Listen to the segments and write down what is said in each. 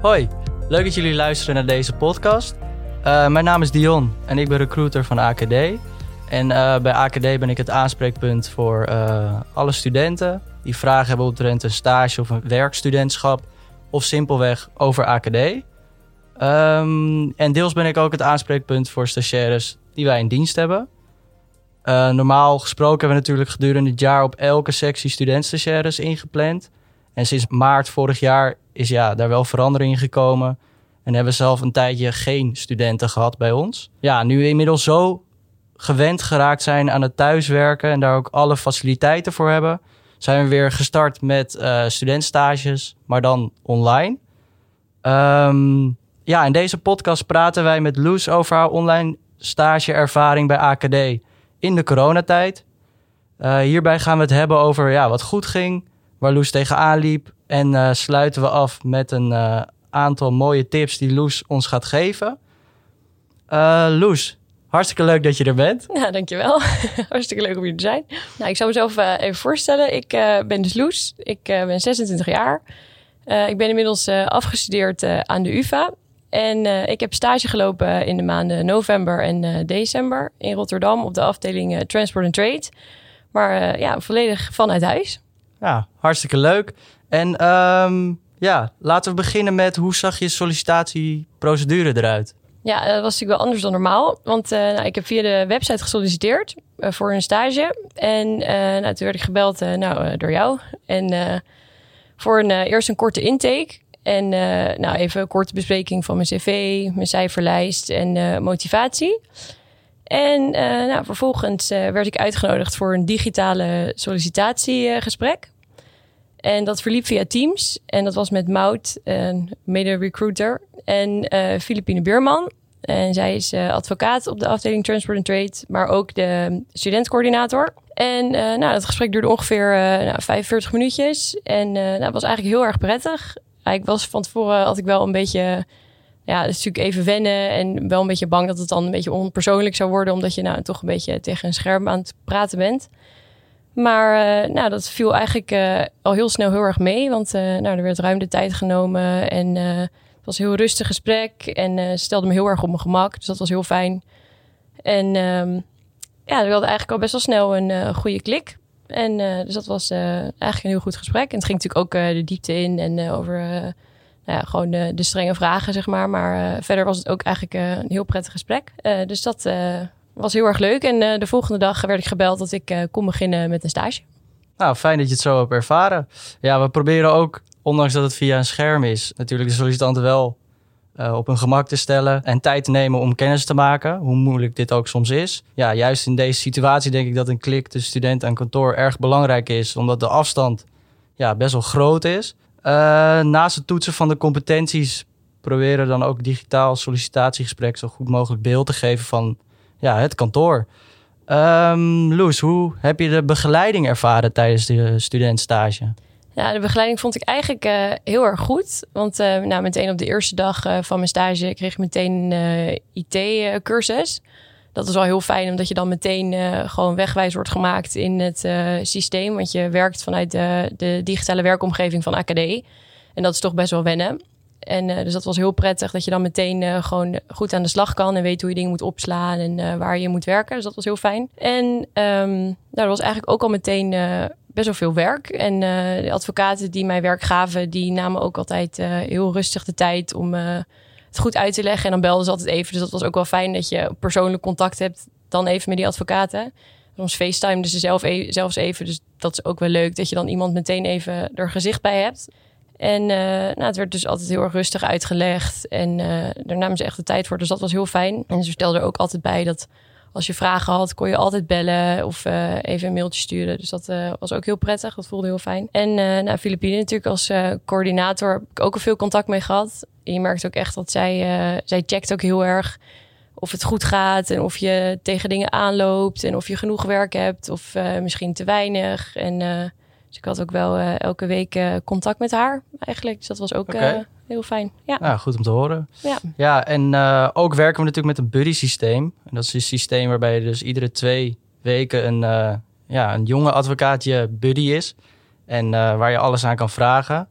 Hoi, leuk dat jullie luisteren naar deze podcast. Uh, mijn naam is Dion en ik ben recruiter van AKD. En uh, bij AKD ben ik het aanspreekpunt voor uh, alle studenten die vragen hebben omtrent een stage of een werkstudentschap of simpelweg over AKD. Um, en deels ben ik ook het aanspreekpunt voor stagiaires die wij in dienst hebben. normaal gesproken hebben we natuurlijk gedurende het jaar op elke sectie studentstagiaires ingepland. En sinds maart vorig jaar is ja, daar wel verandering in gekomen. En hebben zelf een tijdje geen studenten gehad bij ons. Ja, nu we inmiddels zo gewend geraakt zijn aan het thuiswerken en daar ook alle faciliteiten voor hebben, zijn we weer gestart met uh, studentstages, maar dan online. Um, ja, in deze podcast praten wij met Loes over haar online stageervaring bij AKD in de coronatijd. Uh, hierbij gaan we het hebben over ja, wat goed ging, waar Loes tegenaan liep. En uh, sluiten we af met een uh, aantal mooie tips die Loes ons gaat geven. Uh, Loes, hartstikke leuk dat je er bent. Ja, dankjewel. hartstikke leuk om hier te zijn. Nou, ik zou mezelf even voorstellen. Ik ben dus Loes. Ik ben 26 jaar. ik ben inmiddels afgestudeerd aan de UvA. En ik heb stage gelopen in de maanden november en december in Rotterdam op de afdeling Transport and Trade. Maar ja, volledig vanuit huis. Ja, hartstikke leuk. En um, ja, laten we beginnen met hoe zag je sollicitatieprocedure eruit? Ja, dat was natuurlijk wel anders dan normaal. Want uh, nou, ik heb via de website gesolliciteerd uh, voor een stage. En nou, toen werd ik gebeld nou, door jou. En voor een, eerst een korte intake. En nou, even een korte bespreking van mijn cv, mijn cijferlijst en motivatie. En nou, vervolgens werd ik uitgenodigd voor een digitale sollicitatiegesprek. En dat verliep via Teams. En dat was met Mout, een mede-recruiter, en uh, Filipine Buurman. En zij is uh, advocaat op de afdeling Transport and Trade, maar ook de studentcoördinator. En uh, nou, dat gesprek duurde ongeveer nou, 45 minuutjes. En nou, dat was eigenlijk heel erg prettig. Ik was van tevoren had ik wel een beetje ja, is natuurlijk even wennen en wel een beetje bang dat het dan een beetje onpersoonlijk zou worden, omdat je nou toch een beetje tegen een scherm aan het praten bent. Maar uh, nou, dat viel eigenlijk uh, al heel snel heel erg mee. Want uh, nou, er werd ruim de tijd genomen. En het was een heel rustig gesprek. En stelde me heel erg op mijn gemak. Dus dat was heel fijn. En um, ja, we hadden eigenlijk al best wel snel een goede klik. En dus dat was eigenlijk een heel goed gesprek. En het ging natuurlijk ook de diepte in. En over ja, gewoon de, de, strenge vragen, zeg maar. Maar verder was het ook eigenlijk een heel prettig gesprek. dus dat was heel erg leuk. En de volgende dag werd ik gebeld dat ik kon beginnen met een stage. Nou, fijn dat je het zo hebt ervaren. Ja, we proberen ook, ondanks dat het via een scherm is, natuurlijk de sollicitanten wel op hun gemak te stellen en tijd te nemen om kennis te maken, hoe moeilijk dit ook soms is. Ja, juist in deze situatie denk ik dat een klik tussen student en kantoor erg belangrijk is, omdat de afstand ja, best wel groot is. Naast het toetsen van de competenties proberen dan ook digitaal sollicitatiegesprek zo goed mogelijk beeld te geven van ja, het kantoor. Um, Loes, hoe heb je de begeleiding ervaren tijdens de studentstage? Ja, de begeleiding vond ik eigenlijk uh, heel erg goed. Want uh, nou, meteen op de eerste dag van mijn stage kreeg ik meteen een IT-cursus. Dat is wel heel fijn, omdat je dan meteen gewoon wegwijs wordt gemaakt in het systeem. Want je werkt vanuit de, de digitale werkomgeving van AKD. En dat is toch best wel wennen. En uh, dus dat was heel prettig dat je dan meteen gewoon goed aan de slag kan en weet hoe je dingen moet opslaan en waar je moet werken. Dus dat was heel fijn. En um, er was eigenlijk ook al meteen best wel veel werk. En de advocaten die mij werk gaven, die namen ook altijd heel rustig de tijd om het goed uit te leggen. En dan belden ze altijd even. Dus dat was ook wel fijn dat je persoonlijk contact hebt dan even met die advocaten. Soms FaceTime dus ze zelf e zelfs even. Dus dat is ook wel leuk dat je dan iemand meteen even er gezicht bij hebt. En uh, nou, het werd dus altijd heel erg rustig uitgelegd. En uh, daar namen ze echt de tijd voor. Dus dat was heel fijn. En ze vertelden er ook altijd bij dat als je vragen had, kon je altijd bellen of uh, even een mailtje sturen. Dus dat was ook heel prettig. Dat voelde heel fijn. En nou, Filipine natuurlijk als coördinator heb ik ook al veel contact mee gehad. En je merkt ook echt dat zij, zij checkt ook heel erg of het goed gaat en of je tegen dingen aanloopt en of je genoeg werk hebt of misschien te weinig. En dus ik had ook wel uh, elke week uh, contact met haar eigenlijk. Dus dat was ook okay. uh, heel fijn. Ja. Nou, goed om te horen. Ja, ja en ook werken we natuurlijk met een buddy systeem. En dat is een systeem waarbij je dus iedere twee weken een, ja, een jonge advocaat je buddy is. En waar je alles aan kan vragen.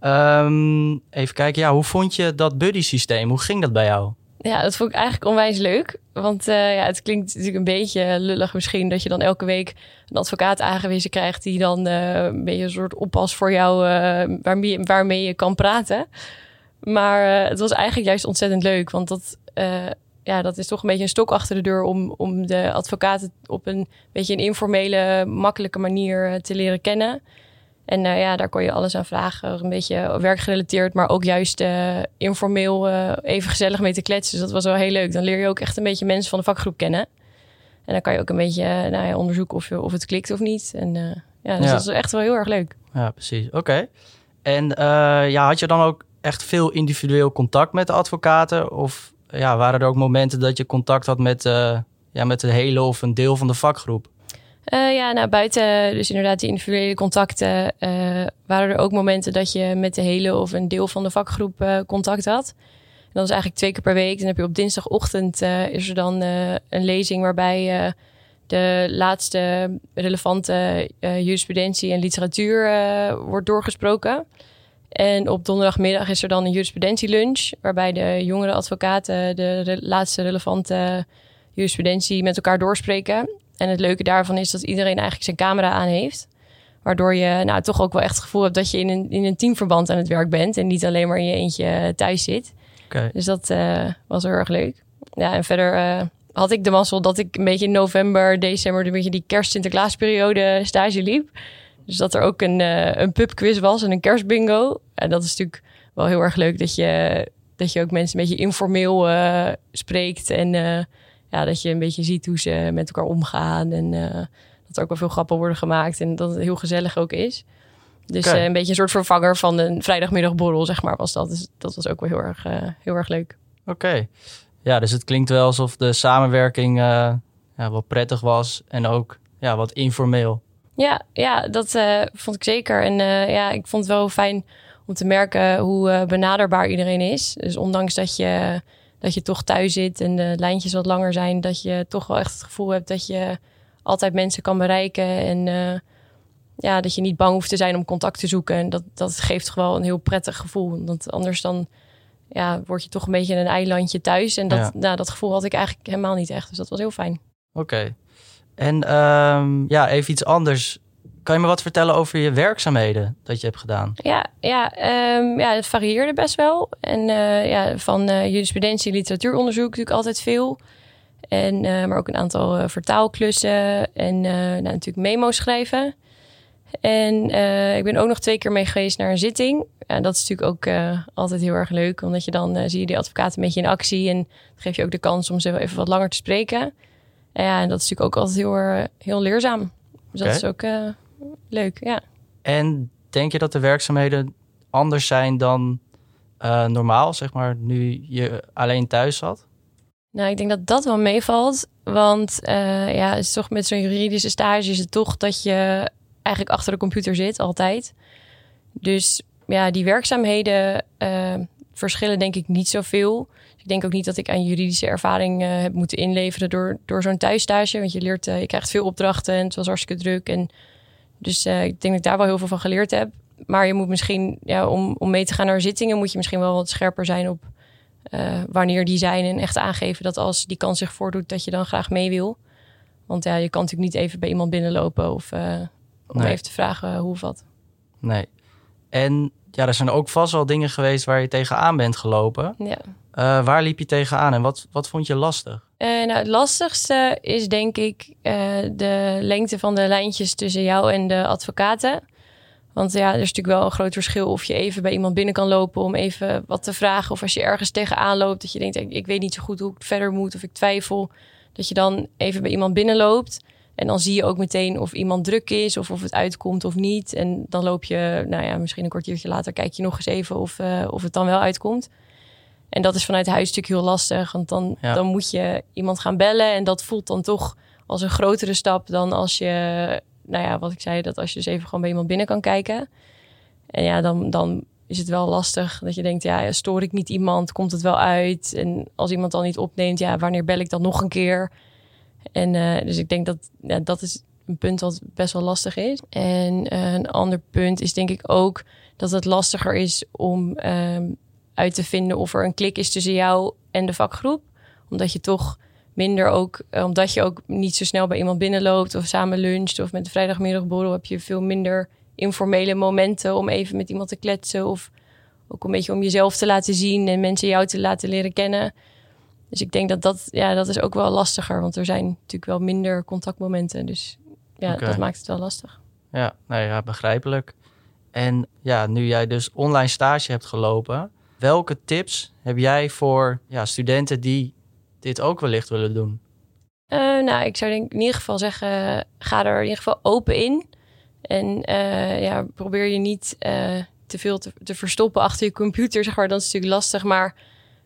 Ehm, even kijken, ja, hoe vond je dat buddy systeem? Hoe ging dat bij jou? Ja, dat vond ik eigenlijk onwijs leuk. Want uh, ja, het klinkt natuurlijk een beetje lullig misschien... dat je dan elke week een advocaat aangewezen krijgt... die dan uh, een beetje een soort oppas voor jou... Uh, waarmee, waarmee je kan praten. Maar het was eigenlijk juist ontzettend leuk. Want dat, ja, dat is toch een beetje een stok achter de deur... om, om de advocaten op een beetje een informele, makkelijke manier te leren kennen... En uh, ja, daar kon je alles aan vragen. Een beetje werkgerelateerd, maar ook juist uh, informeel uh, even gezellig mee te kletsen. Dus dat was wel heel leuk. Dan leer je ook echt een beetje mensen van de vakgroep kennen. En dan kan je ook een beetje nou ja, onderzoeken of, je, of het klikt of niet. En ja, dus ja. dat is echt wel heel erg leuk. Ja, precies. Oké. En ja, had je dan ook echt veel individueel contact met de advocaten? Of ja, waren er ook momenten dat je contact had met, ja, met de hele of een deel van de vakgroep? Uh, ja, nou buiten dus inderdaad die individuele contacten uh, waren er ook momenten dat je met de hele of een deel van de vakgroep uh, contact had. En dat is eigenlijk twee keer per week. Dan heb je op dinsdagochtend is er dan een lezing waarbij de laatste relevante jurisprudentie en literatuur wordt doorgesproken. En op donderdagmiddag is er dan een jurisprudentielunch waarbij de jongere advocaten de laatste relevante jurisprudentie met elkaar doorspreken. En het leuke daarvan is dat iedereen eigenlijk zijn camera aan heeft. Waardoor je nou, toch ook wel echt het gevoel hebt dat je in een, in een teamverband aan het werk bent. En niet alleen maar in je eentje thuis zit. Okay. Dus dat uh, was heel erg leuk. Ja, en verder uh, had ik de mazzel dat ik een beetje in november, december, een beetje die kerst-Sinterklaasperiode stage liep. Dus dat er ook een, uh, een pubquiz was en een kerstbingo. En dat is natuurlijk wel heel erg leuk dat je, dat je ook mensen een beetje informeel spreekt. En ja, dat je een beetje ziet hoe ze met elkaar omgaan. En uh, dat er ook wel veel grappen worden gemaakt. En dat het heel gezellig ook is. Dus okay. uh, een beetje een soort vervanger van een vrijdagmiddagborrel, zeg maar, was dat. Dus dat was ook wel heel erg, uh, heel erg leuk. Oké. Okay. Ja, dus het klinkt wel alsof de samenwerking ja, wel prettig was. En ook ja, wat informeel. Ja, ja dat vond ik zeker. En ja, ik vond het wel fijn om te merken hoe benaderbaar iedereen is. Dus ondanks dat je dat je toch thuis zit en de lijntjes wat langer zijn, dat je toch wel echt het gevoel hebt dat je altijd mensen kan bereiken. En uh, ja, dat je niet bang hoeft te zijn om contact te zoeken. En dat, dat geeft gewoon een heel prettig gevoel. Want anders dan ja, word je toch een beetje een eilandje thuis. En dat, ja. nou, dat gevoel had ik eigenlijk helemaal niet echt. Dus dat was heel fijn. Oké. Okay. En um, ja, even iets anders. Kan je me wat vertellen over je werkzaamheden dat je hebt gedaan? Ja, ja, um, ja het varieerde best wel. En uh, ja, van uh, jurisprudentie, literatuuronderzoek natuurlijk altijd veel. En, uh, maar ook een aantal vertaalklussen en nou, natuurlijk memo's schrijven. En ik ben ook nog twee keer mee geweest naar een zitting. En dat is natuurlijk ook altijd heel erg leuk. Omdat je dan zie je die advocaten een beetje in actie. En dat geeft je ook de kans om ze even wat langer te spreken. En ja, en dat is natuurlijk ook altijd heel, heel leerzaam. Dus okay. dat is ook leuk, ja. En denk je dat de werkzaamheden anders zijn dan uh, normaal, zeg maar, nu je alleen thuis zat? Nou, ik denk dat dat wel meevalt. Want uh, ja, het is toch met zo'n juridische stage is het toch dat je eigenlijk achter de computer zit, altijd. Dus ja, die werkzaamheden uh, verschillen denk ik niet zoveel. Ik denk ook niet dat ik aan juridische ervaring uh, heb moeten inleveren door, door zo'n thuisstage. Want je leert, je krijgt veel opdrachten en het was hartstikke druk. En dus uh, ik denk dat ik daar wel heel veel van geleerd heb. Maar je moet misschien, ja, om, om mee te gaan naar zittingen, moet je misschien wel wat scherper zijn op uh, wanneer die zijn. En echt aangeven dat als die kans zich voordoet, dat je dan graag mee wil. Want ja, je kan natuurlijk niet even bij iemand binnenlopen of uh, om nee. even te vragen hoe of wat. Nee. En ja, er zijn ook vast wel dingen geweest waar je tegenaan bent gelopen. Ja. Waar liep je tegenaan en wat, wat vond je lastig? Uh, nou, het lastigste is denk ik uh, de lengte van de lijntjes tussen jou en de advocaten. Want ja, er is natuurlijk wel een groot verschil of je even bij iemand binnen kan lopen om even wat te vragen. Of als je ergens tegenaan loopt dat je denkt, ik, weet niet zo goed hoe ik verder moet of ik twijfel. Dat je dan even bij iemand binnenloopt. En dan zie je ook meteen of iemand druk is of of het uitkomt of niet. En dan loop je, nou ja, misschien een kwartiertje later kijk je nog eens even of, uh, of het dan wel uitkomt. En dat is vanuit huis natuurlijk heel lastig. Want dan, ja. dan moet je iemand gaan bellen. En dat voelt dan toch als een grotere stap dan als je, nou ja, wat ik zei, dat als je dus even gewoon bij iemand binnen kan kijken. En ja, dan, dan is het wel lastig dat je denkt, ja, stoor ik niet iemand? Komt het wel uit? En als iemand dan niet opneemt, ja, wanneer bel ik dan nog een keer? En uh, dus ik denk dat ja, dat is een punt wat best wel lastig is. En uh, een ander punt is denk ik ook dat het lastiger is om ehm, uit te vinden of er een klik is tussen jou en de vakgroep. Omdat je toch minder ook, eh, omdat je ook niet zo snel bij iemand binnenloopt of samen luncht of met de vrijdagmiddagborrel heb je veel minder informele momenten om even met iemand te kletsen of ook een beetje om jezelf te laten zien en mensen jou te laten leren kennen. Dus ik denk dat dat, ja, dat is ook wel lastiger, want er zijn natuurlijk wel minder contactmomenten. Dus ja, dat maakt het wel lastig. Ja, nou ja, begrijpelijk. En ja, nu jij dus online stage hebt gelopen, welke tips heb jij voor ja, studenten die dit ook wellicht willen doen? Eh, nou, ik zou denk in ieder geval zeggen, ga er in ieder geval open in. En eh, ja, probeer je niet eh, te veel te, verstoppen achter je computer, zeg maar. Dat is natuurlijk lastig, maar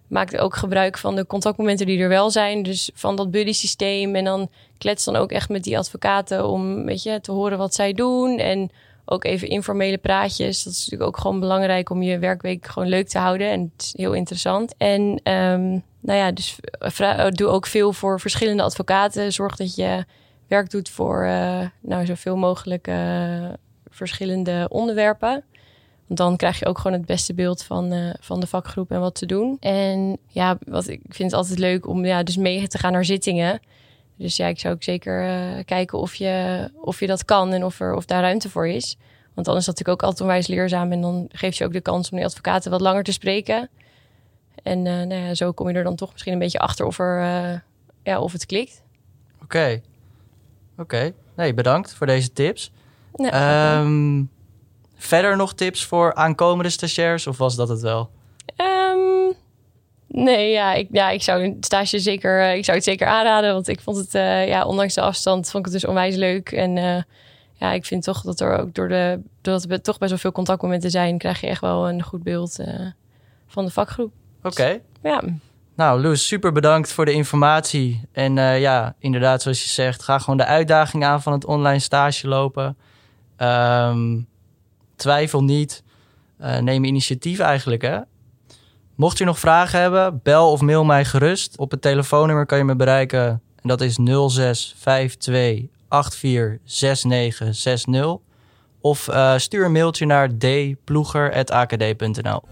maak ook gebruik van de contactmomenten die er wel zijn. Dus van dat buddy systeem en dan klets dan ook echt met die advocaten om, weet je, te horen wat zij doen. En ook even informele praatjes. Dat is natuurlijk ook gewoon belangrijk om je werkweek gewoon leuk te houden. En het is heel interessant. En ehm, nou ja, dus vra- doe ook veel voor verschillende advocaten. Zorg dat je werk doet voor eh, nou, zoveel mogelijk eh, verschillende onderwerpen. Want dan krijg je ook gewoon het beste beeld van, eh, van de vakgroep en wat te doen. En ja, wat ik vind het altijd leuk om ja, dus mee te gaan naar zittingen. Dus ja, ik zou ook zeker eh, kijken of je, of je dat kan en of, er, of daar ruimte voor is. Want dan is dat natuurlijk ook altijd onwijs leerzaam. En dan geeft je ook de kans om die advocaten wat langer te spreken. En eh, nou ja, zo kom je er dan toch misschien een beetje achter of, er, eh, ja, of het klikt. Oké. Oké. Nee, bedankt voor deze tips. Nou, Ehm, verder nog tips voor aankomende stagiairs of was dat het wel? Nee, ja ik, ja, ik zou een stage zeker, eh, ik zou het zeker aanraden. Want ik vond het, eh, ja, ondanks de afstand, vond ik het dus onwijs leuk. En eh, ja, ik vind toch dat er ook door de, doordat er toch best wel veel contactmomenten zijn, krijg je echt wel een goed beeld van de vakgroep. Oké. Ja, Nou, Loes, super bedankt voor de informatie. En ja, inderdaad, zoals je zegt, ga gewoon de uitdaging aan van het online stage lopen. Ehm, twijfel niet. Neem initiatief eigenlijk, hè. Mocht je nog vragen hebben, bel of mail mij gerust. Op het telefoonnummer kan je me bereiken. En dat is 0652 846960. Of eh, stuur een mailtje naar dploeger.akd.nl.